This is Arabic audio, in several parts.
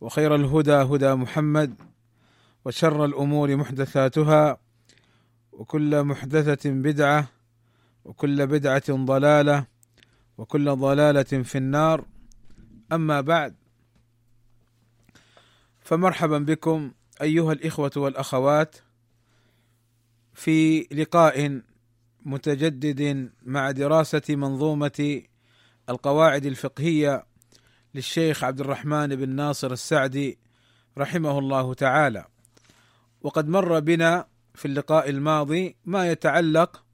وخير الهدى هدى محمد وشر الأمور محدثاتها وكل محدثة بدعة وكل بدعة ضلالة وكل ضلالة في النار. أما بعد فمرحبا بكم أيها الإخوة والأخوات في لقاء متجدد مع دراسة منظومة القواعد الفقهية للشيخ عبد الرحمن بن ناصر السعدي رحمه الله تعالى. وقد مر بنا في اللقاء الماضي ما يتعلق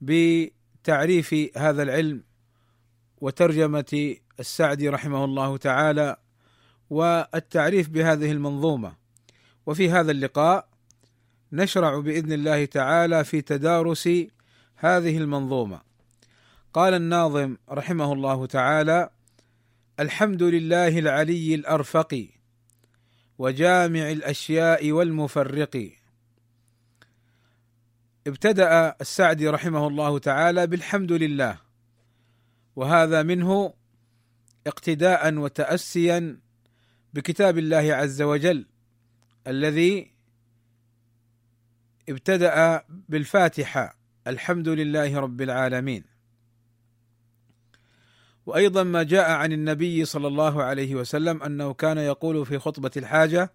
بتعريف هذا العلم وترجمة السعدي رحمه الله تعالى والتعريف بهذه المنظومة. وفي هذا اللقاء نشرع بإذن الله تعالى في تدارس هذه المنظومة. قال الناظم رحمه الله تعالى الحمد لله العلي الأرفق وجامع الأشياء والمفرق. ابتدأ السعدي رحمه الله تعالى بالحمد لله وهذا منه اقتداء وتاسيا بكتاب الله عز وجل الذي ابتدأ بالفاتحة الحمد لله رب العالمين. وأيضا ما جاء عن النبي صلى الله عليه وسلم أنه كان يقول في خطبة الحاجة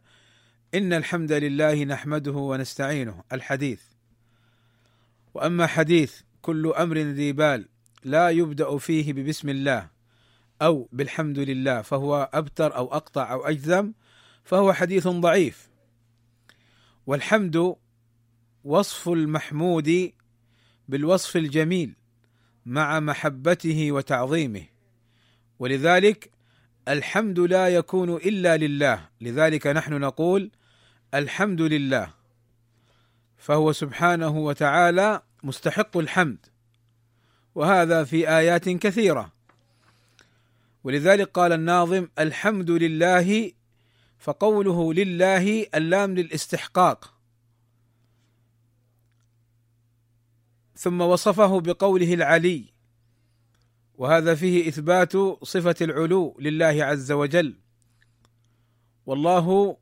إن الحمد لله نحمده ونستعينه الحديث. وأما حديث كل أمر ذي بال لا يبدأ فيه ببسم الله أو بالحمد لله فهو أبتر أو أقطع أو أجزم فهو حديث ضعيف. والحمد وصف المحمود بالوصف الجميل مع محبته وتعظيمه. ولذلك الحمد لا يكون إلا لله. لذلك نحن نقول الحمد لله. فهو سبحانه وتعالى مستحق الحمد. وهذا في آيات كثيرة. ولذلك قال الناظم الحمد لله فقوله لله اللام للاستحقاق. ثم وصفه بقوله العلي. وهذا فيه إثبات صفة العلو لله عز وجل. والله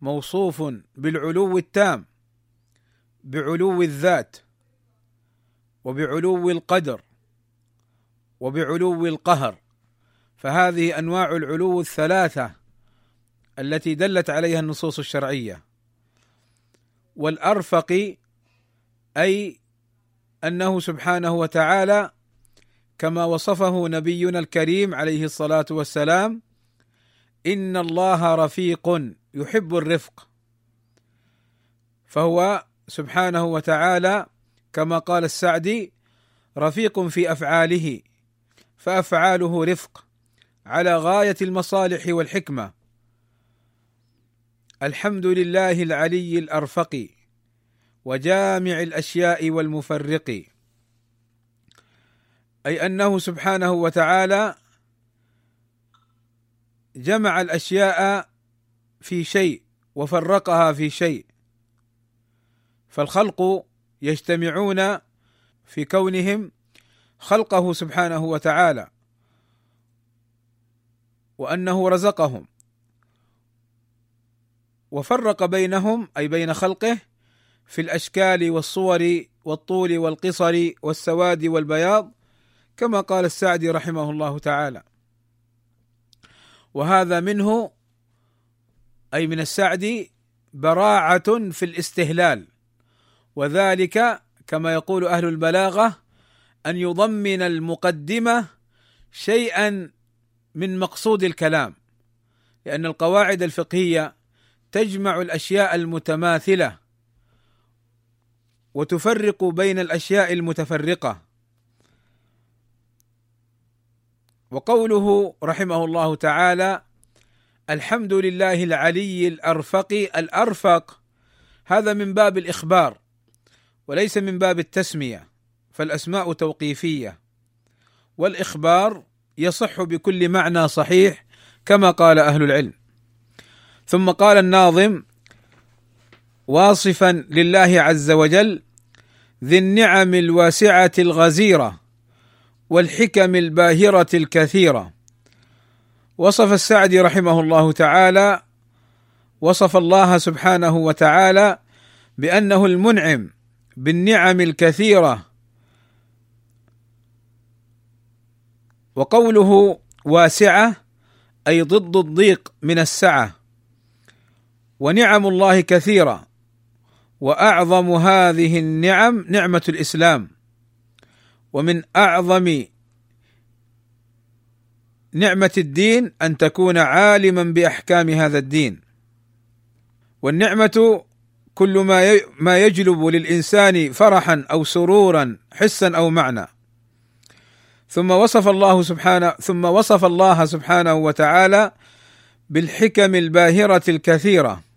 موصوف بالعلو التام بعلو الذات وبعلو القدر وبعلو القهر. فهذه أنواع العلو الثلاثة التي دلت عليها النصوص الشرعية. والأرفق أي أنه سبحانه وتعالى كما وصفه نبينا الكريم عليه الصلاة والسلام إن الله رفيق يحب الرفق. فهو سبحانه وتعالى كما قال السعدي رفيق في أفعاله فأفعاله رفق على غاية المصالح والحكمة. الحمد لله العلي الأرفق وجامع الأشياء والمفرق. أي أنه سبحانه وتعالى جمع الأشياء في شيء وفرقها في شيء. فالخلق يجتمعون في كونهم خلقه سبحانه وتعالى وأنه رزقهم وفرق بينهم أي بين خلقه في الأشكال والصور والطول والقصر والسواد والبياض كما قال السعدي رحمه الله تعالى. وهذا منه أي من السعدي براعة في الاستهلال. وذلك كما يقول أهل البلاغة أن يضمن المقدمة شيئا من مقصود الكلام. لأن القواعد الفقهية تجمع الأشياء المتماثلة وتفرق بين الأشياء المتفرقة. وقوله رحمه الله تعالى الحمد لله العلي الأرفق الأرفق. هذا من باب الإخبار وليس من باب التسمية فالأسماء توقيفية. والإخبار يصح بكل معنى صحيح كما قال أهل العلم. ثم قال الناظم واصفا لله عز وجل ذي النعم الواسعة الغزيرة. والحكم الباهرة الكثيرة. وصف السعدي رحمه الله تعالى وصف الله سبحانه وتعالى بأنه المنعم بالنعم الكثيرة. وقوله واسعة أي ضد الضيق من السعة. ونعم الله كثيرة وأعظم هذه النعم نعمة الإسلام. ومن أعظم نعمة الدين أن تكون عالما بأحكام هذا الدين. والنعمة كل ما ما يجلب للإنسان فرحا أو سرورا حسا أو معنى. ثم وصف الله سبحانه ثم وصف الله سبحانه وتعالى بالحكم الباهرة الكثيرة.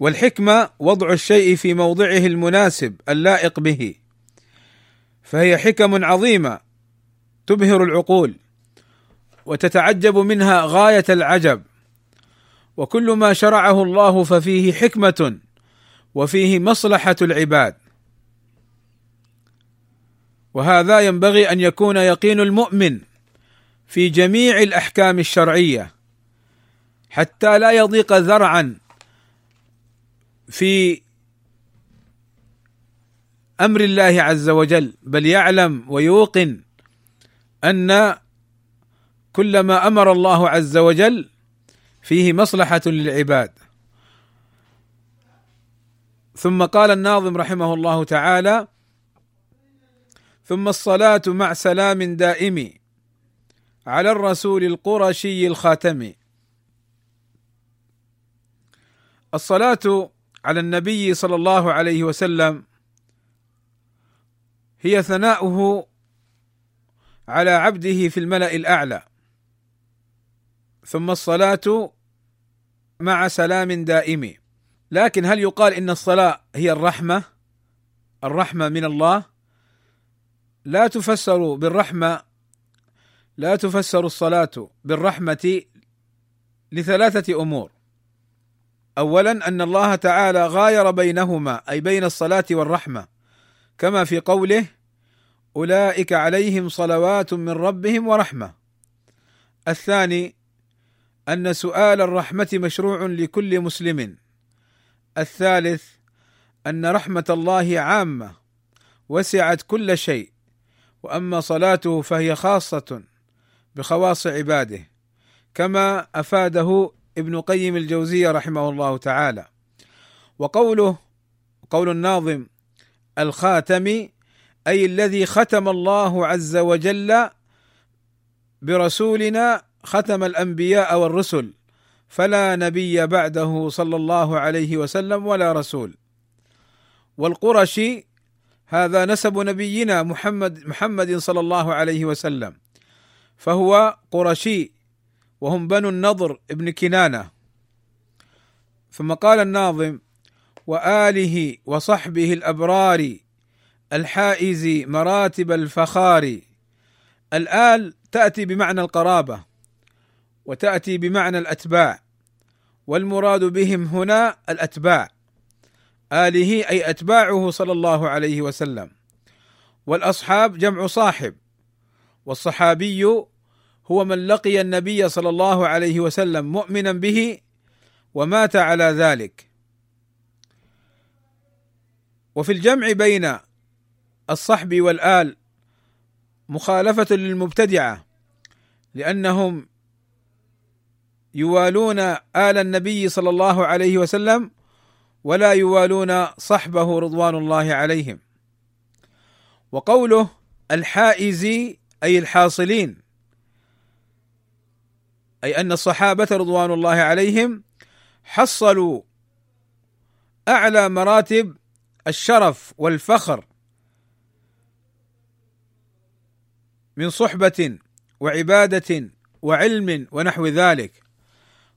والحكمة وضع الشيء في موضعه المناسب اللائق به. فهي حكم عظيمة تبهر العقول وتتعجب منها غاية العجب. وكل ما شرعه الله ففيه حكمة وفيه مصلحة العباد. وهذا ينبغي أن يكون يقين المؤمن في جميع الأحكام الشرعية حتى لا يضيق ذرعا في أمر الله عز وجل بل يعلم ويوقن أن كل ما أمر الله عز وجل فيه مصلحة للعباد. ثم قال الناظم رحمه الله تعالى ثم الصلاة مع سلام دائم على الرسول القرشي الخاتم. الصلاة على النبي صلى الله عليه وسلم هي ثناؤه على عبده في الملأ الأعلى ثم الصلاة مع سلام دائم. لكن هل يقال إن الصلاة هي الرحمة؟ الرحمة من الله؟ لا تفسر بالرحمة لا تفسر الصلاة بالرحمة لثلاثة أمور. اولا أن الله تعالى غاير بينهما أي بين الصلاة والرحمة كما في قوله أولئك عليهم صلوات من ربهم ورحمة. الثاني أن سؤال الرحمة مشروع لكل مسلم. الثالث أن رحمة الله عامة وسعت كل شيء وأما صلاته فهي خاصة بخواص عباده كما أفاده ابن قيم الجوزية رحمه الله تعالى. وقوله قول الناظم الخاتم أي الذي ختم الله عز وجل برسولنا ختم الأنبياء والرسل فلا نبي بعده صلى الله عليه وسلم ولا رسول. والقرشي هذا نسب نبينا محمد محمد صلى الله عليه وسلم فهو قرشي. وهم بنو النضر ابن كنانة. ثم قال الناظم وآله وصحبه الأبرار الحائز مراتب الفخار. الآل تأتي بمعنى القرابة وتأتي بمعنى الأتباع والمراد بهم هنا الأتباع. آله أي أتباعه صلى الله عليه وسلم. والأصحاب جمع صاحب والصحابي هو من لقي النبي صلى الله عليه وسلم مؤمنا به ومات على ذلك. وفي الجمع بين الصحب والآل مخالفة للمبتدعة لأنهم يوالون آل النبي صلى الله عليه وسلم ولا يوالون صحبه رضوان الله عليهم. وقوله الحائزي أي الحاصلين أي أن الصحابة رضوان الله عليهم حصلوا أعلى مراتب الشرف والفخر من صحبة وعبادة وعلم ونحو ذلك.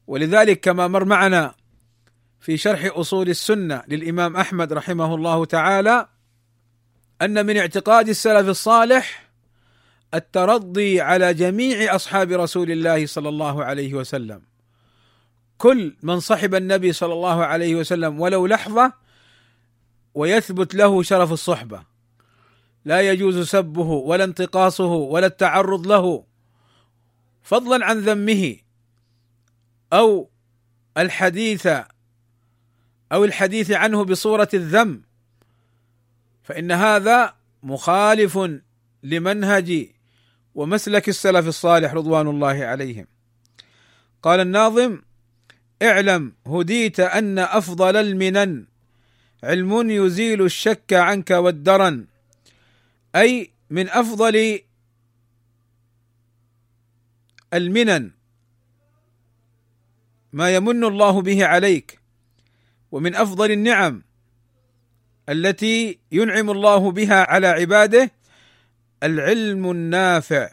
ولذلك كما مر معنا في شرح أصول السنة للإمام أحمد رحمه الله تعالى أن من اعتقاد السلف الصالح الترضي على جميع أصحاب رسول الله صلى الله عليه وسلم. كل من صحب النبي صلى الله عليه وسلم ولو لحظة ويثبت له شرف الصحبة. لا يجوز سبه ولا انتقاصه ولا التعرض له فضلا عن ذمه أو الحديث أو الحديث عنه بصورة الذم. فإن هذا مخالف لمنهج ومسلك السلف الصالح رضوان الله عليهم. قال الناظم اعلم هديت أن أفضل المنن. علم يزيل الشك عنك والدرن. أي من أفضل المنن. ما يمن الله به عليك. ومن أفضل النعم التي ينعم الله بها على عباده العلم النافع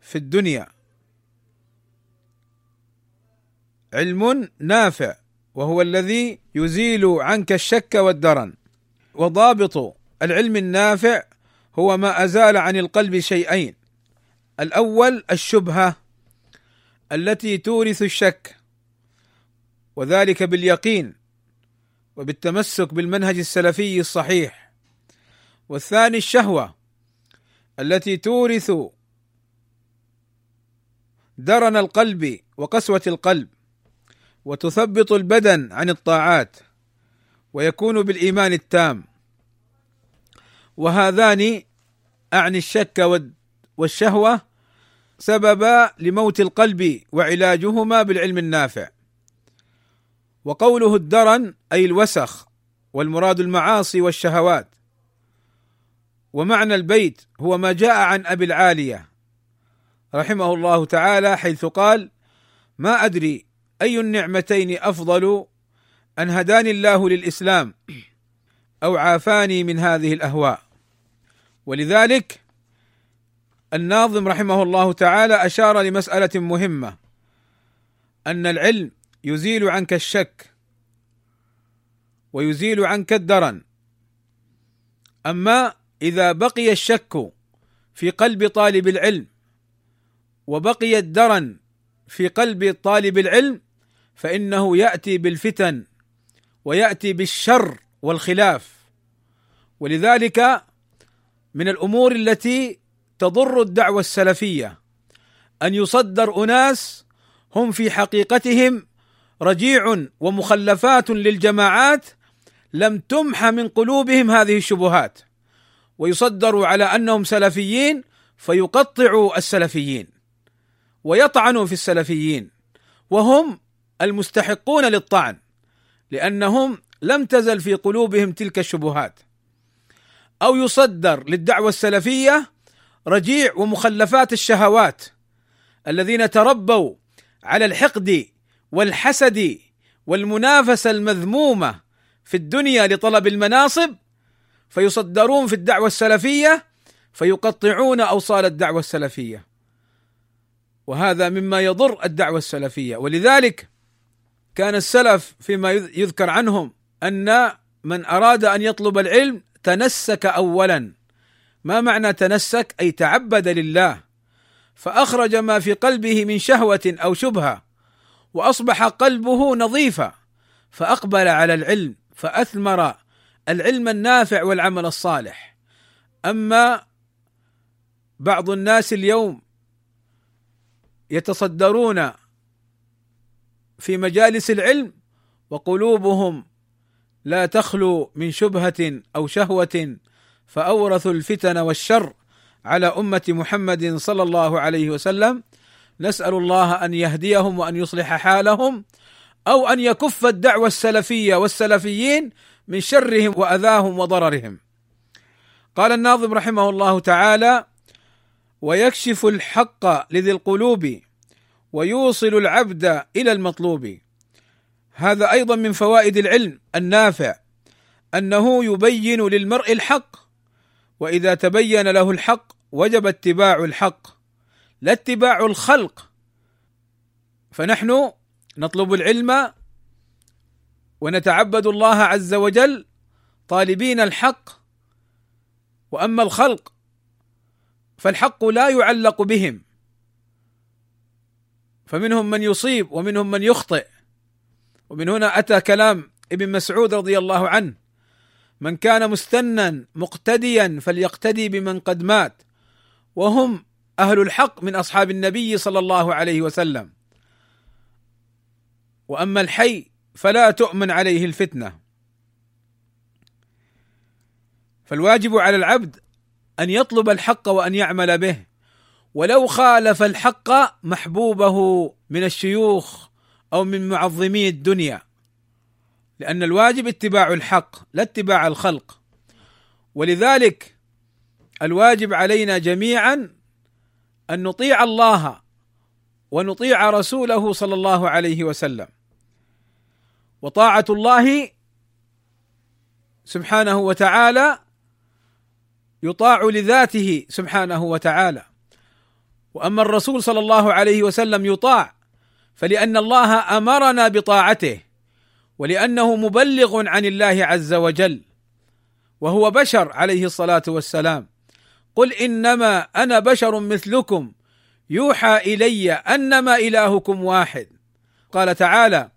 في الدنيا. علم نافع وهو الذي يزيل عنك الشك والدرن. وضابط العلم النافع هو ما أزال عن القلب شيئين. الأول الشبهة التي تورث الشك وذلك باليقين وبالتمسك بالمنهج السلفي الصحيح. والثاني الشهوة التي تورث درن القلب وقسوة القلب وتثبط البدن عن الطاعات ويكون بالإيمان التام. وهذان أعني الشك والشهوة سببا لموت القلب وعلاجهما بالعلم النافع. وقوله الدرن أي الوسخ والمراد المعاصي والشهوات. ومعنى البيت هو ما جاء عن أبي العالية. رحمه الله تعالى حيث قال ما أدري أي النعمتين أفضل أن هداني الله للإسلام أو عافاني من هذه الأهواء. ولذلك الناظم رحمه الله تعالى أشار لمسألة مهمة أن العلم يزيل عنك الشك ويزيل عنك الدرن. أما إذا بقي الشك في قلب طالب العلم وبقي الدرن في قلب طالب العلم فإنه يأتي بالفتن ويأتي بالشر والخلاف. ولذلك من الأمور التي تضر الدعوة السلفية أن يصدر أناس هم في حقيقتهم رجيع ومخلفات للجماعات لم تمح من قلوبهم هذه الشبهات. ويصدروا على أنهم سلفيين فيقطعوا السلفيين ويطعنوا في السلفيين وهم المستحقون للطعن لأنهم لم تزل في قلوبهم تلك الشبهات أو يصدر للدعوة السلفية رجيع ومخلفات الشهوات الذين تربوا على الحقد والحسد والمنافسة المذمومة في الدنيا لطلب المناصب فيصدرون في الدعوة السلفية فيقطعون أوصال الدعوة السلفية. وهذا مما يضر الدعوة السلفية. ولذلك كان السلف فيما يذكر عنهم أن من أراد أن يطلب العلم تنسك اولا. ما معنى تنسك؟ أي تعبد لله. فأخرج ما في قلبه من شهوة أو شبهة وأصبح قلبه نظيفا فأقبل على العلم فأثمر العلم النافع والعمل الصالح. أما بعض الناس اليوم يتصدرون في مجالس العلم وقلوبهم لا تخلو من شبهة أو شهوة فأورثوا الفتن والشر على أمة محمد صلى الله عليه وسلم. نسأل الله أن يهديهم وأن يصلح حالهم أو أن يكف الدعوة السلفية والسلفيين من شرهم وأذاهم وضررهم. قال الناظم رحمه الله تعالى: ويكشف الحق لذي القلوب ويوصل العبد إلى المطلوب. هذا أيضا من فوائد العلم النافع أنه يبين للمرء الحق وإذا تبين له الحق وجب اتباع الحق لا اتباع الخلق فنحن نطلب العلم ونتعبد الله عز وجل طالبين الحق وأما الخلق فالحق لا يعلق بهم. فمنهم من يصيب ومنهم من يخطئ. ومن هنا أتى كلام ابن مسعود رضي الله عنه من كان مستنا مقتديا فليقتدي بمن قد مات. وهم أهل الحق من أصحاب النبي صلى الله عليه وسلم. وأما الحي فلا تؤمن عليه الفتنة. فالواجب على العبد أن يطلب الحق وأن يعمل به. ولو خالف الحق محبوبه من الشيوخ أو من معظمي الدنيا. لأن الواجب اتباع الحق لا اتباع الخلق. ولذلك الواجب علينا جميعا أن نطيع الله ونطيع رسوله صلى الله عليه وسلم. وطاعة الله سبحانه وتعالى يطاع لذاته سبحانه وتعالى. وأما الرسول صلى الله عليه وسلم يطاع فلأن الله أمرنا بطاعته ولأنه مبلغ عن الله عز وجل وهو بشر عليه الصلاة والسلام. قل إنما أنا بشر مثلكم يوحى إلي أنما إلهكم واحد. قال تعالى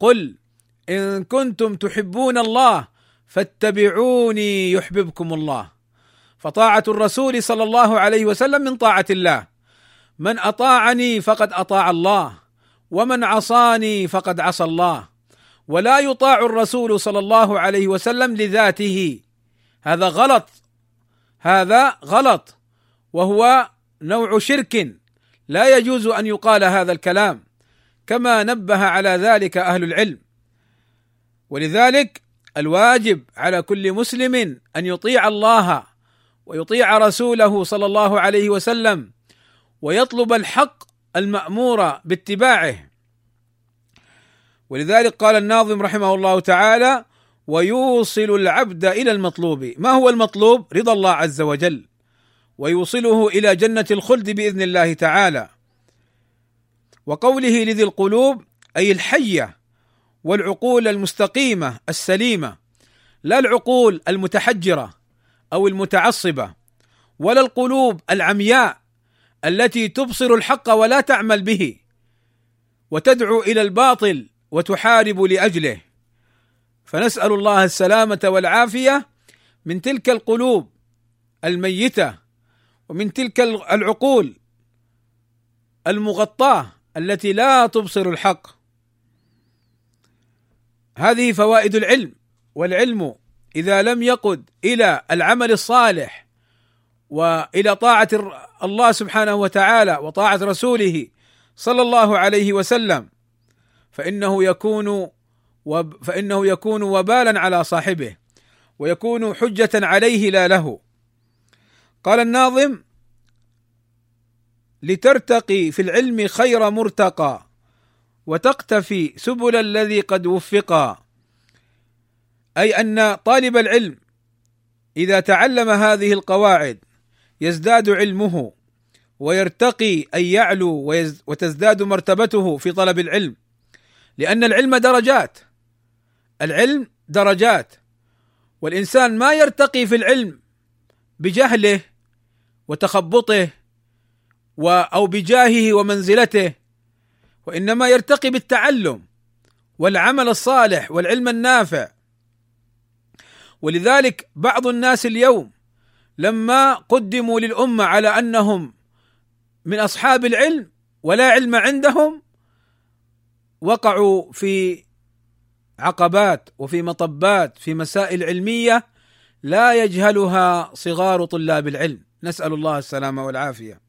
قل إن كنتم تحبون الله فاتبعوني يحببكم الله. فطاعة الرسول صلى الله عليه وسلم من طاعة الله. من أطاعني فقد أطاع الله ومن عصاني فقد عصى الله. ولا يطاع الرسول صلى الله عليه وسلم لذاته. هذا غلط. هذا غلط. وهو نوع شرك. لا يجوز أن يقال هذا الكلام. كما نبه على ذلك أهل العلم. ولذلك الواجب على كل مسلم أن يطيع الله ويطيع رسوله صلى الله عليه وسلم ويطلب الحق المأمور باتباعه. ولذلك قال الناظم رحمه الله تعالى ويوصل العبد إلى المطلوب. ما هو المطلوب؟ رضا الله عز وجل. ويوصله إلى جنة الخلد بإذن الله تعالى. وقوله لذي القلوب أي الحية والعقول المستقيمة السليمة. لا العقول المتحجرة أو المتعصبة ولا القلوب العمياء التي تبصر الحق ولا تعمل به وتدعو إلى الباطل وتحارب لأجله. فنسأل الله السلامة والعافية من تلك القلوب الميتة ومن تلك العقول المغطاة التي لا تبصر الحق. هذه فوائد العلم والعلم إذا لم يقد إلى العمل الصالح وإلى طاعة الله سبحانه وتعالى وطاعة رسوله صلى الله عليه وسلم فإنه يكون فإنه يكون وبالا على صاحبه ويكون حجة عليه لا له. قال الناظم لترتقي في العلم خير مرتقى. وتقتفي سبل الذي قد وفقا أي أن طالب العلم إذا تعلم هذه القواعد يزداد علمه ويرتقي اي يعلو وتزداد مرتبته في طلب العلم لأن العلم درجات. العلم درجات. والإنسان ما يرتقي في العلم بجهله وتخبطه أو بجاهه ومنزلته وإنما يرتقي بالتعلم والعمل الصالح والعلم النافع. ولذلك بعض الناس اليوم لما قدموا للأمة على أنهم من أصحاب العلم ولا علم عندهم وقعوا في عقبات وفي مطبات في مسائل علمية لا يجهلها صغار طلاب العلم. نسأل الله السلامة والعافية.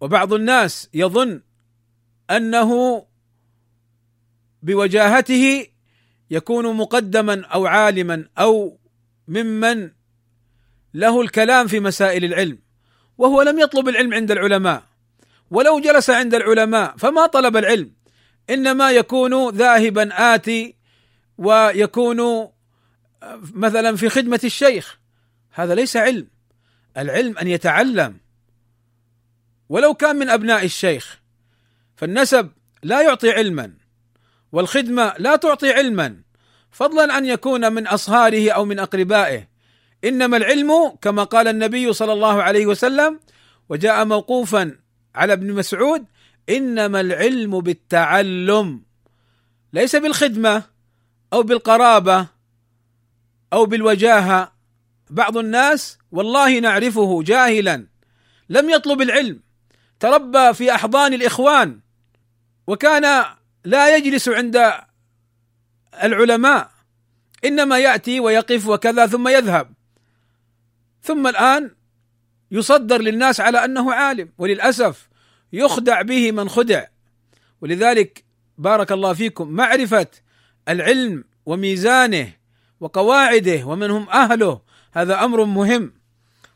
وبعض الناس يظن أنه بوجاهته يكون مقدما أو عالما أو ممن له الكلام في مسائل العلم وهو لم يطلب العلم عند العلماء. ولو جلس عند العلماء فما طلب العلم إنما يكون ذاهبا آتي ويكون مثلا في خدمة الشيخ. هذا ليس علم العلم أن يتعلم. ولو كان من أبناء الشيخ فالنسب لا يعطي علما والخدمة لا تعطي علما فضلا أن يكون من أصهاره أو من أقربائه. إنما العلم كما قال النبي صلى الله عليه وسلم وجاء موقوفا على ابن مسعود إنما العلم بالتعلم ليس بالخدمة أو بالقرابة أو بالوجاهة. بعض الناس والله نعرفه جاهلا لم يطلب العلم تربى في أحضان الإخوان وكان لا يجلس عند العلماء إنما يأتي ويقف وكذا ثم يذهب. ثم الآن يصدر للناس على أنه عالم وللأسف يخدع به من خدع. ولذلك بارك الله فيكم معرفة العلم وميزانه وقواعده ومن هم أهله هذا أمر مهم.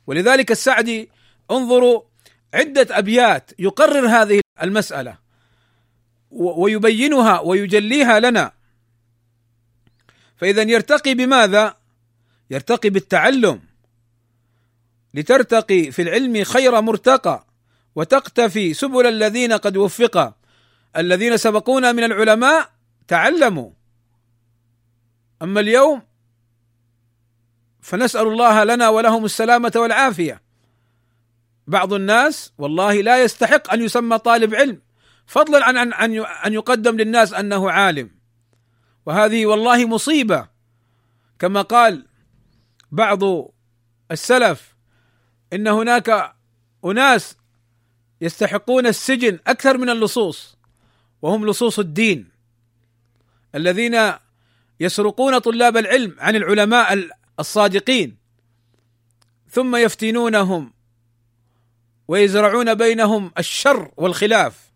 ولذلك السعدي انظروا عدة أبيات يقرر هذه المسألة. ويبينها ويجليها لنا. فإذا يرتقي بماذا؟ يرتقي بالتعلم. لترتقي في العلم خير مرتقى وتقتفي سبل الذين قد وفق. الذين سبقونا من العلماء تعلموا. أما اليوم فنسأل الله لنا ولهم السلامة والعافية. بعض الناس والله لا يستحق أن يسمى طالب علم. فضلا عن ان ان أن يقدم للناس أنه عالم. وهذه والله مصيبة. كما قال بعض السلف إن هناك أناس يستحقون السجن أكثر من اللصوص وهم لصوص الدين الذين يسرقون طلاب العلم عن العلماء الصادقين ثم يفتنونهم ويزرعون بينهم الشر والخلاف.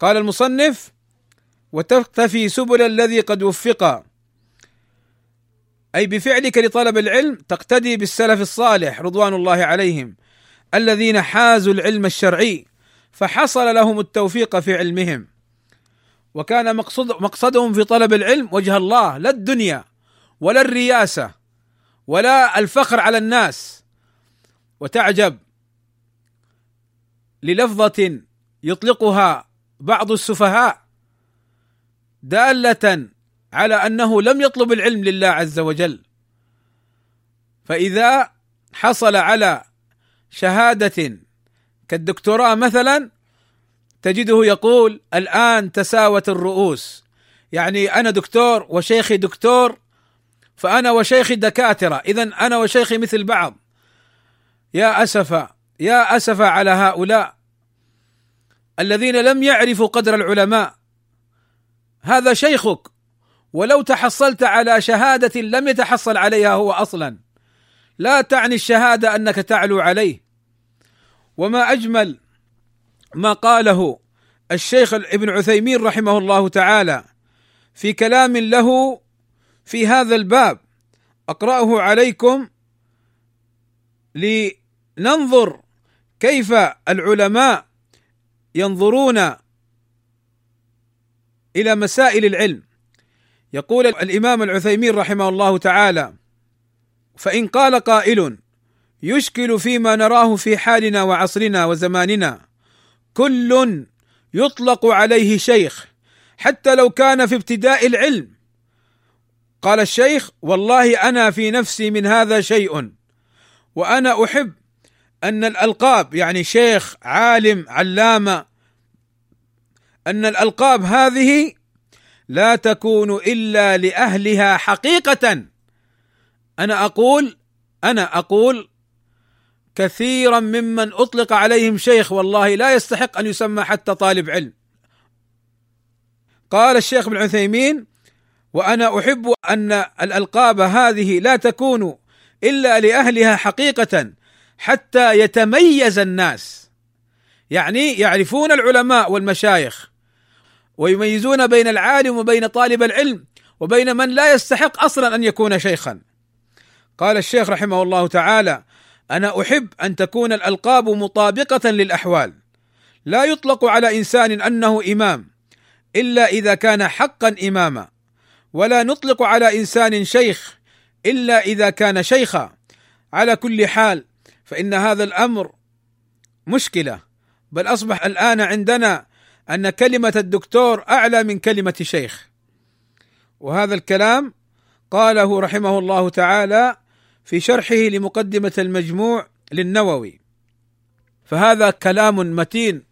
قال المصنف وتختفي سبل الذي قد وفق. أي بفعلك لطلب العلم تقتدي بالسلف الصالح رضوان الله عليهم الذين حازوا العلم الشرعي فحصل لهم التوفيق في علمهم. وكان مقصد مقصدهم في طلب العلم وجه الله لا الدنيا ولا الرياسة ولا الفخر على الناس. وتعجب للفظة يطلقها بعض السفهاء دالة على أنه لم يطلب العلم لله عز وجل. فإذا حصل على شهادة كالدكتوراه مثلا تجده يقول الآن تساوت الرؤوس. يعني أنا دكتور وشيخي دكتور فأنا وشيخي دكاترة. اذا أنا وشيخي مثل بعض. يا اسف يا اسف على هؤلاء. الذين لم يعرفوا قدر العلماء. هذا شيخك ولو تحصلت على شهادة لم يتحصل عليها هو أصلا. لا تعني الشهادة أنك تعلو عليه. وما أجمل ما قاله الشيخ ابن عثيمين رحمه الله تعالى في كلام له في هذا الباب. أقرأه عليكم لننظر كيف العلماء ينظرون إلى مسائل العلم. يقول الإمام العثيمين رحمه الله تعالى فإن قال قائل يشكل فيما نراه في حالنا وعصرنا وزماننا كل يطلق عليه شيخ حتى لو كان في ابتداء العلم. قال الشيخ والله أنا في نفسي من هذا شيء وأنا أحب أن الألقاب يعني شيخ عالم علامة أن الألقاب هذه لا تكون إلا لأهلها حقيقة. أنا أقول أنا أقول كثيرا ممن أطلق عليهم شيخ والله لا يستحق أن يسمى حتى طالب علم. قال الشيخ ابن عثيمين وأنا أحب أن الألقاب هذه لا تكون إلا لأهلها حقيقة. حتى يتميز الناس. يعني يعرفون العلماء والمشايخ ويميزون بين العالم وبين طالب العلم وبين من لا يستحق أصلا أن يكون شيخا. قال الشيخ رحمه الله تعالى أنا أحب أن تكون الألقاب مطابقة للأحوال. لا يطلق على إنسان أنه إمام إلا إذا كان حقا إماما. ولا نطلق على إنسان شيخ إلا إذا كان شيخا. على كل حال فإن هذا الأمر مشكلة بل أصبح الآن عندنا أن كلمة الدكتور أعلى من كلمة شيخ. وهذا الكلام قاله رحمه الله تعالى في شرحه لمقدمة المجموع للنووي. فهذا كلام متين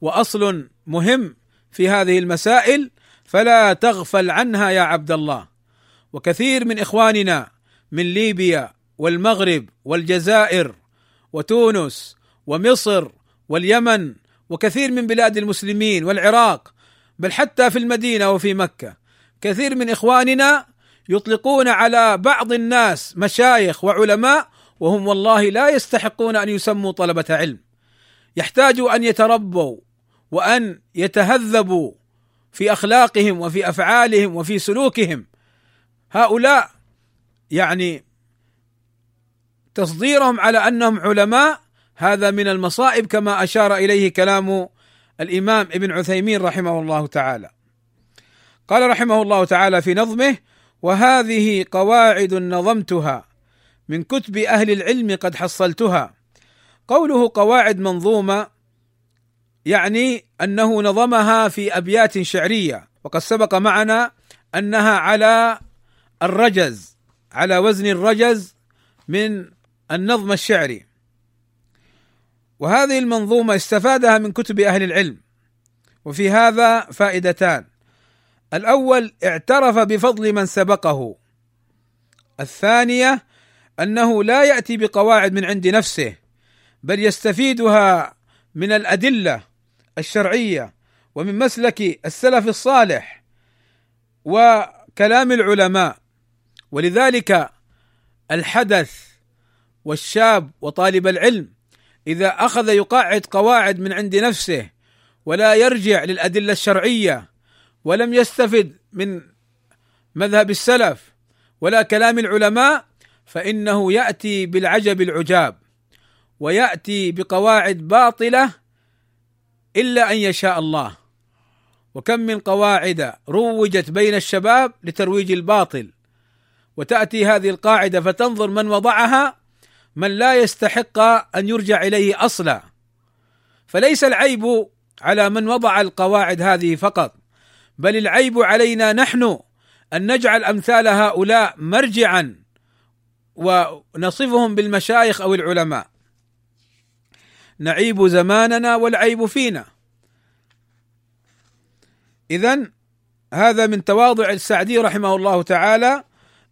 وأصل مهم في هذه المسائل فلا تغفل عنها يا عبد الله. وكثير من إخواننا من ليبيا والمغرب والجزائر وتونس ومصر واليمن وكثير من بلاد المسلمين والعراق بل حتى في المدينة وفي مكة. كثير من إخواننا يطلقون على بعض الناس مشايخ وعلماء وهم والله لا يستحقون أن يسموا طلبة علم. يحتاج أن يتربوا وأن يتهذبوا في أخلاقهم وفي أفعالهم وفي سلوكهم. هؤلاء يعني تصديرهم على أنهم علماء هذا من المصائب كما أشار إليه كلام الإمام ابن عثيمين رحمه الله تعالى. قال رحمه الله تعالى في نظمه: وهذه قواعد نظمتها من كتب أهل العلم قد حصلتها. قوله قواعد منظومة يعني أنه نظمها في أبيات شعرية وقد سبق معنا أنها على الرجز على وزن الرجز من النظم الشعري. وهذه المنظومة استفادها من كتب أهل العلم. وفي هذا فائدتان. الأول اعترف بفضل من سبقه. الثانية أنه لا يأتي بقواعد من عند نفسه بل يستفيدها من الأدلة الشرعية ومن مسلك السلف الصالح وكلام العلماء. ولذلك الحدث والشاب وطالب العلم إذا أخذ يقعد قواعد من عند نفسه ولا يرجع للأدلة الشرعية ولم يستفد من مذهب السلف ولا كلام العلماء فإنه يأتي بالعجب العجاب ويأتي بقواعد باطلة إلا أن يشاء الله. وكم من قواعد روجت بين الشباب لترويج الباطل وتأتي هذه القاعدة فتنظر من وضعها من لا يستحق أن يرجع إليه أصلا. فليس العيب على من وضع القواعد هذه فقط بل العيب علينا نحن أن نجعل أمثال هؤلاء مرجعا ونصفهم بالمشايخ أو العلماء. نعيب زماننا والعيب فينا. اذا هذا من تواضع السعدي رحمه الله تعالى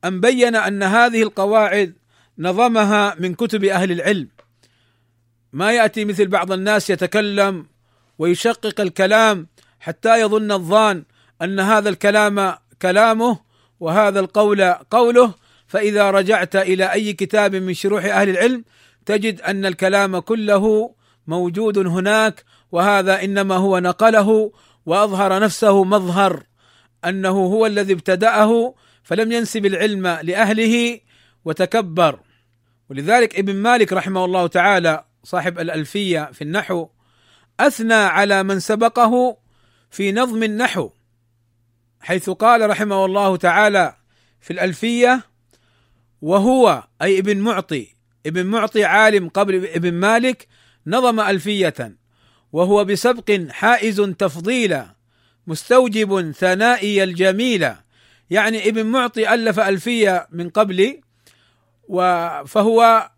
أن بين أن هذه القواعد نظمها من كتب أهل العلم. ما يأتي مثل بعض الناس يتكلم ويشقق الكلام حتى يظن الظان أن هذا الكلام كلامه وهذا القول قوله. فإذا رجعت إلى أي كتاب من شروح أهل العلم تجد أن الكلام كله موجود هناك وهذا إنما هو نقله وأظهر نفسه مظهر أنه هو الذي ابتدأه فلم ينسب العلم لأهله وتكبر. ولذلك ابن مالك رحمه الله تعالى صاحب الألفية في النحو أثنى على من سبقه في نظم النحو حيث قال رحمه الله تعالى في الألفية وهو أي ابن معطي ابن معطي عالم قبل ابن مالك نظم ألفية وهو بسبق حائز تفضيلا مستوجب ثنائي الجميلة يعني ابن معطي ألف ألفية من قبل فهو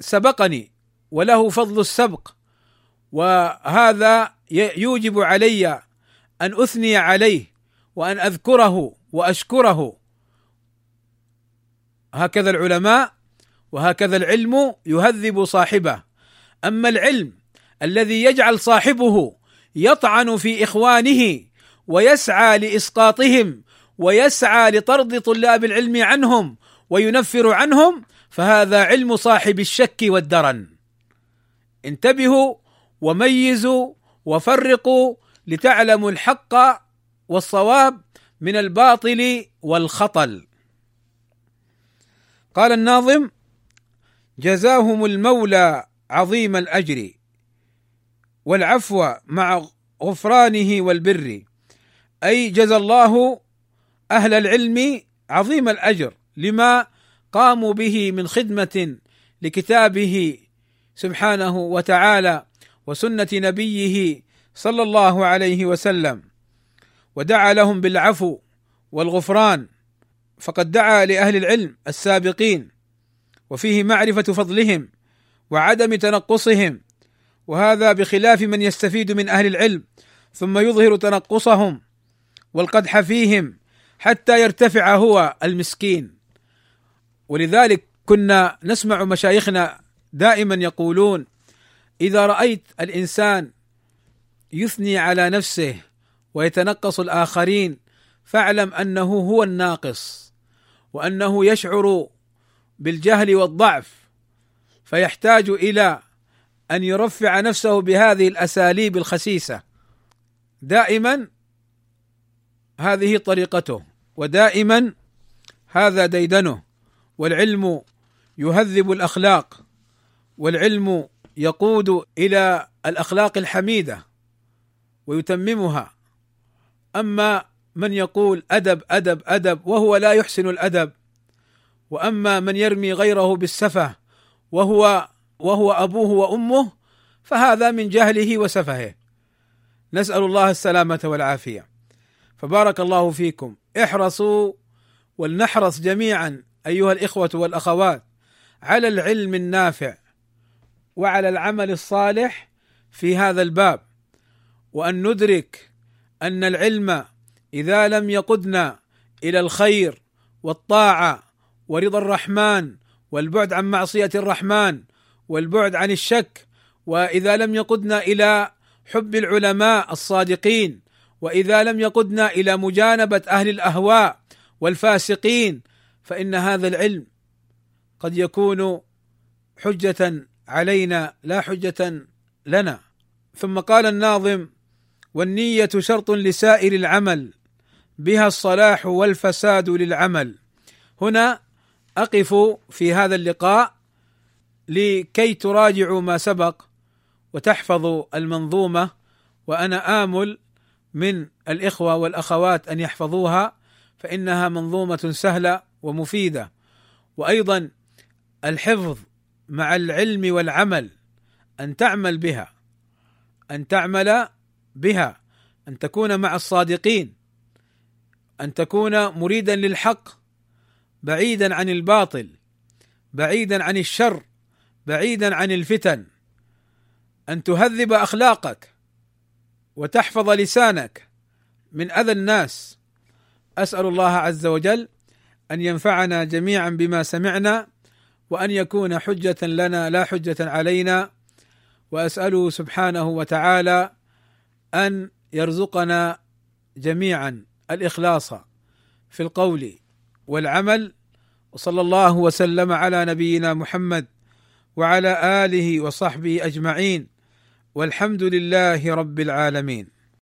سبقني وله فضل السبق. وهذا يوجب علي أن أثني عليه وأن أذكره وأشكره. هكذا العلماء وهكذا العلم يهذب صاحبه. أما العلم الذي يجعل صاحبه يطعن في إخوانه ويسعى لإسقاطهم ويسعى لطرد طلاب العلم عنهم وينفر عنهم فهذا علم صاحب الشك والدرن. انتبهوا وميزوا وفرقوا لتعلموا الحق والصواب من الباطل والخطل. قال الناظم جزاهم المولى عظيم الأجر والعفو مع غفرانه والبر. أي جزى الله أهل العلم عظيم الأجر. لما قاموا به من خدمة لكتابه سبحانه وتعالى وسنة نبيه صلى الله عليه وسلم ودعا لهم بالعفو والغفران فقد دعا لأهل العلم السابقين وفيه معرفة فضلهم وعدم تنقصهم وهذا بخلاف من يستفيد من أهل العلم ثم يظهر تنقصهم والقدح فيهم حتى يرتفع هو المسكين. ولذلك كنا نسمع مشايخنا دائما يقولون إذا رأيت الإنسان يثني على نفسه ويتنقص الآخرين فاعلم أنه هو الناقص وأنه يشعر بالجهل والضعف فيحتاج إلى أن يرفع نفسه بهذه الأساليب الخسيسة. دائما هذه طريقته ودائما هذا ديدنه. والعلم يهذب الأخلاق والعلم يقود إلى الأخلاق الحميدة ويتممها. أما من يقول أدب أدب أدب وهو لا يحسن الأدب وأما من يرمي غيره بالسفه وهو وهو أبوه وأمه فهذا من جهله وسفهه. نسأل الله السلامة والعافية. فبارك الله فيكم. احرصوا ولنحرص جميعا أيها الإخوة والأخوات على العلم النافع وعلى العمل الصالح في هذا الباب وأن ندرك أن العلم إذا لم يقدنا إلى الخير والطاعة ورضا الرحمن والبعد عن معصية الرحمن والبعد عن الشك وإذا لم يقدنا إلى حب العلماء الصادقين وإذا لم يقدنا إلى مجانبة أهل الأهواء والفاسقين فإن هذا العلم قد يكون حجة علينا لا حجة لنا. ثم قال الناظم والنية شرط لسائر العمل بها الصلاح والفساد للعمل. هنا أقف في هذا اللقاء لكي تراجعوا ما سبق وتحفظوا المنظومة وأنا آمل من الإخوة والأخوات أن يحفظوها فإنها منظومة سهلة ومفيدة. وأيضا الحفظ مع العلم والعمل أن تعمل بها أن تعمل بها أن تكون مع الصادقين أن تكون مريدا للحق بعيدا عن الباطل بعيدا عن الشر بعيدا عن الفتن. أن تهذب أخلاقك وتحفظ لسانك من أذى الناس. أسأل الله عز وجل أن ينفعنا جميعا بما سمعنا وأن يكون حجة لنا لا حجة علينا. وأسأله سبحانه وتعالى أن يرزقنا جميعا الإخلاص في القول والعمل. وصلى الله وسلم على نبينا محمد وعلى آله وصحبه أجمعين. والحمد لله رب العالمين.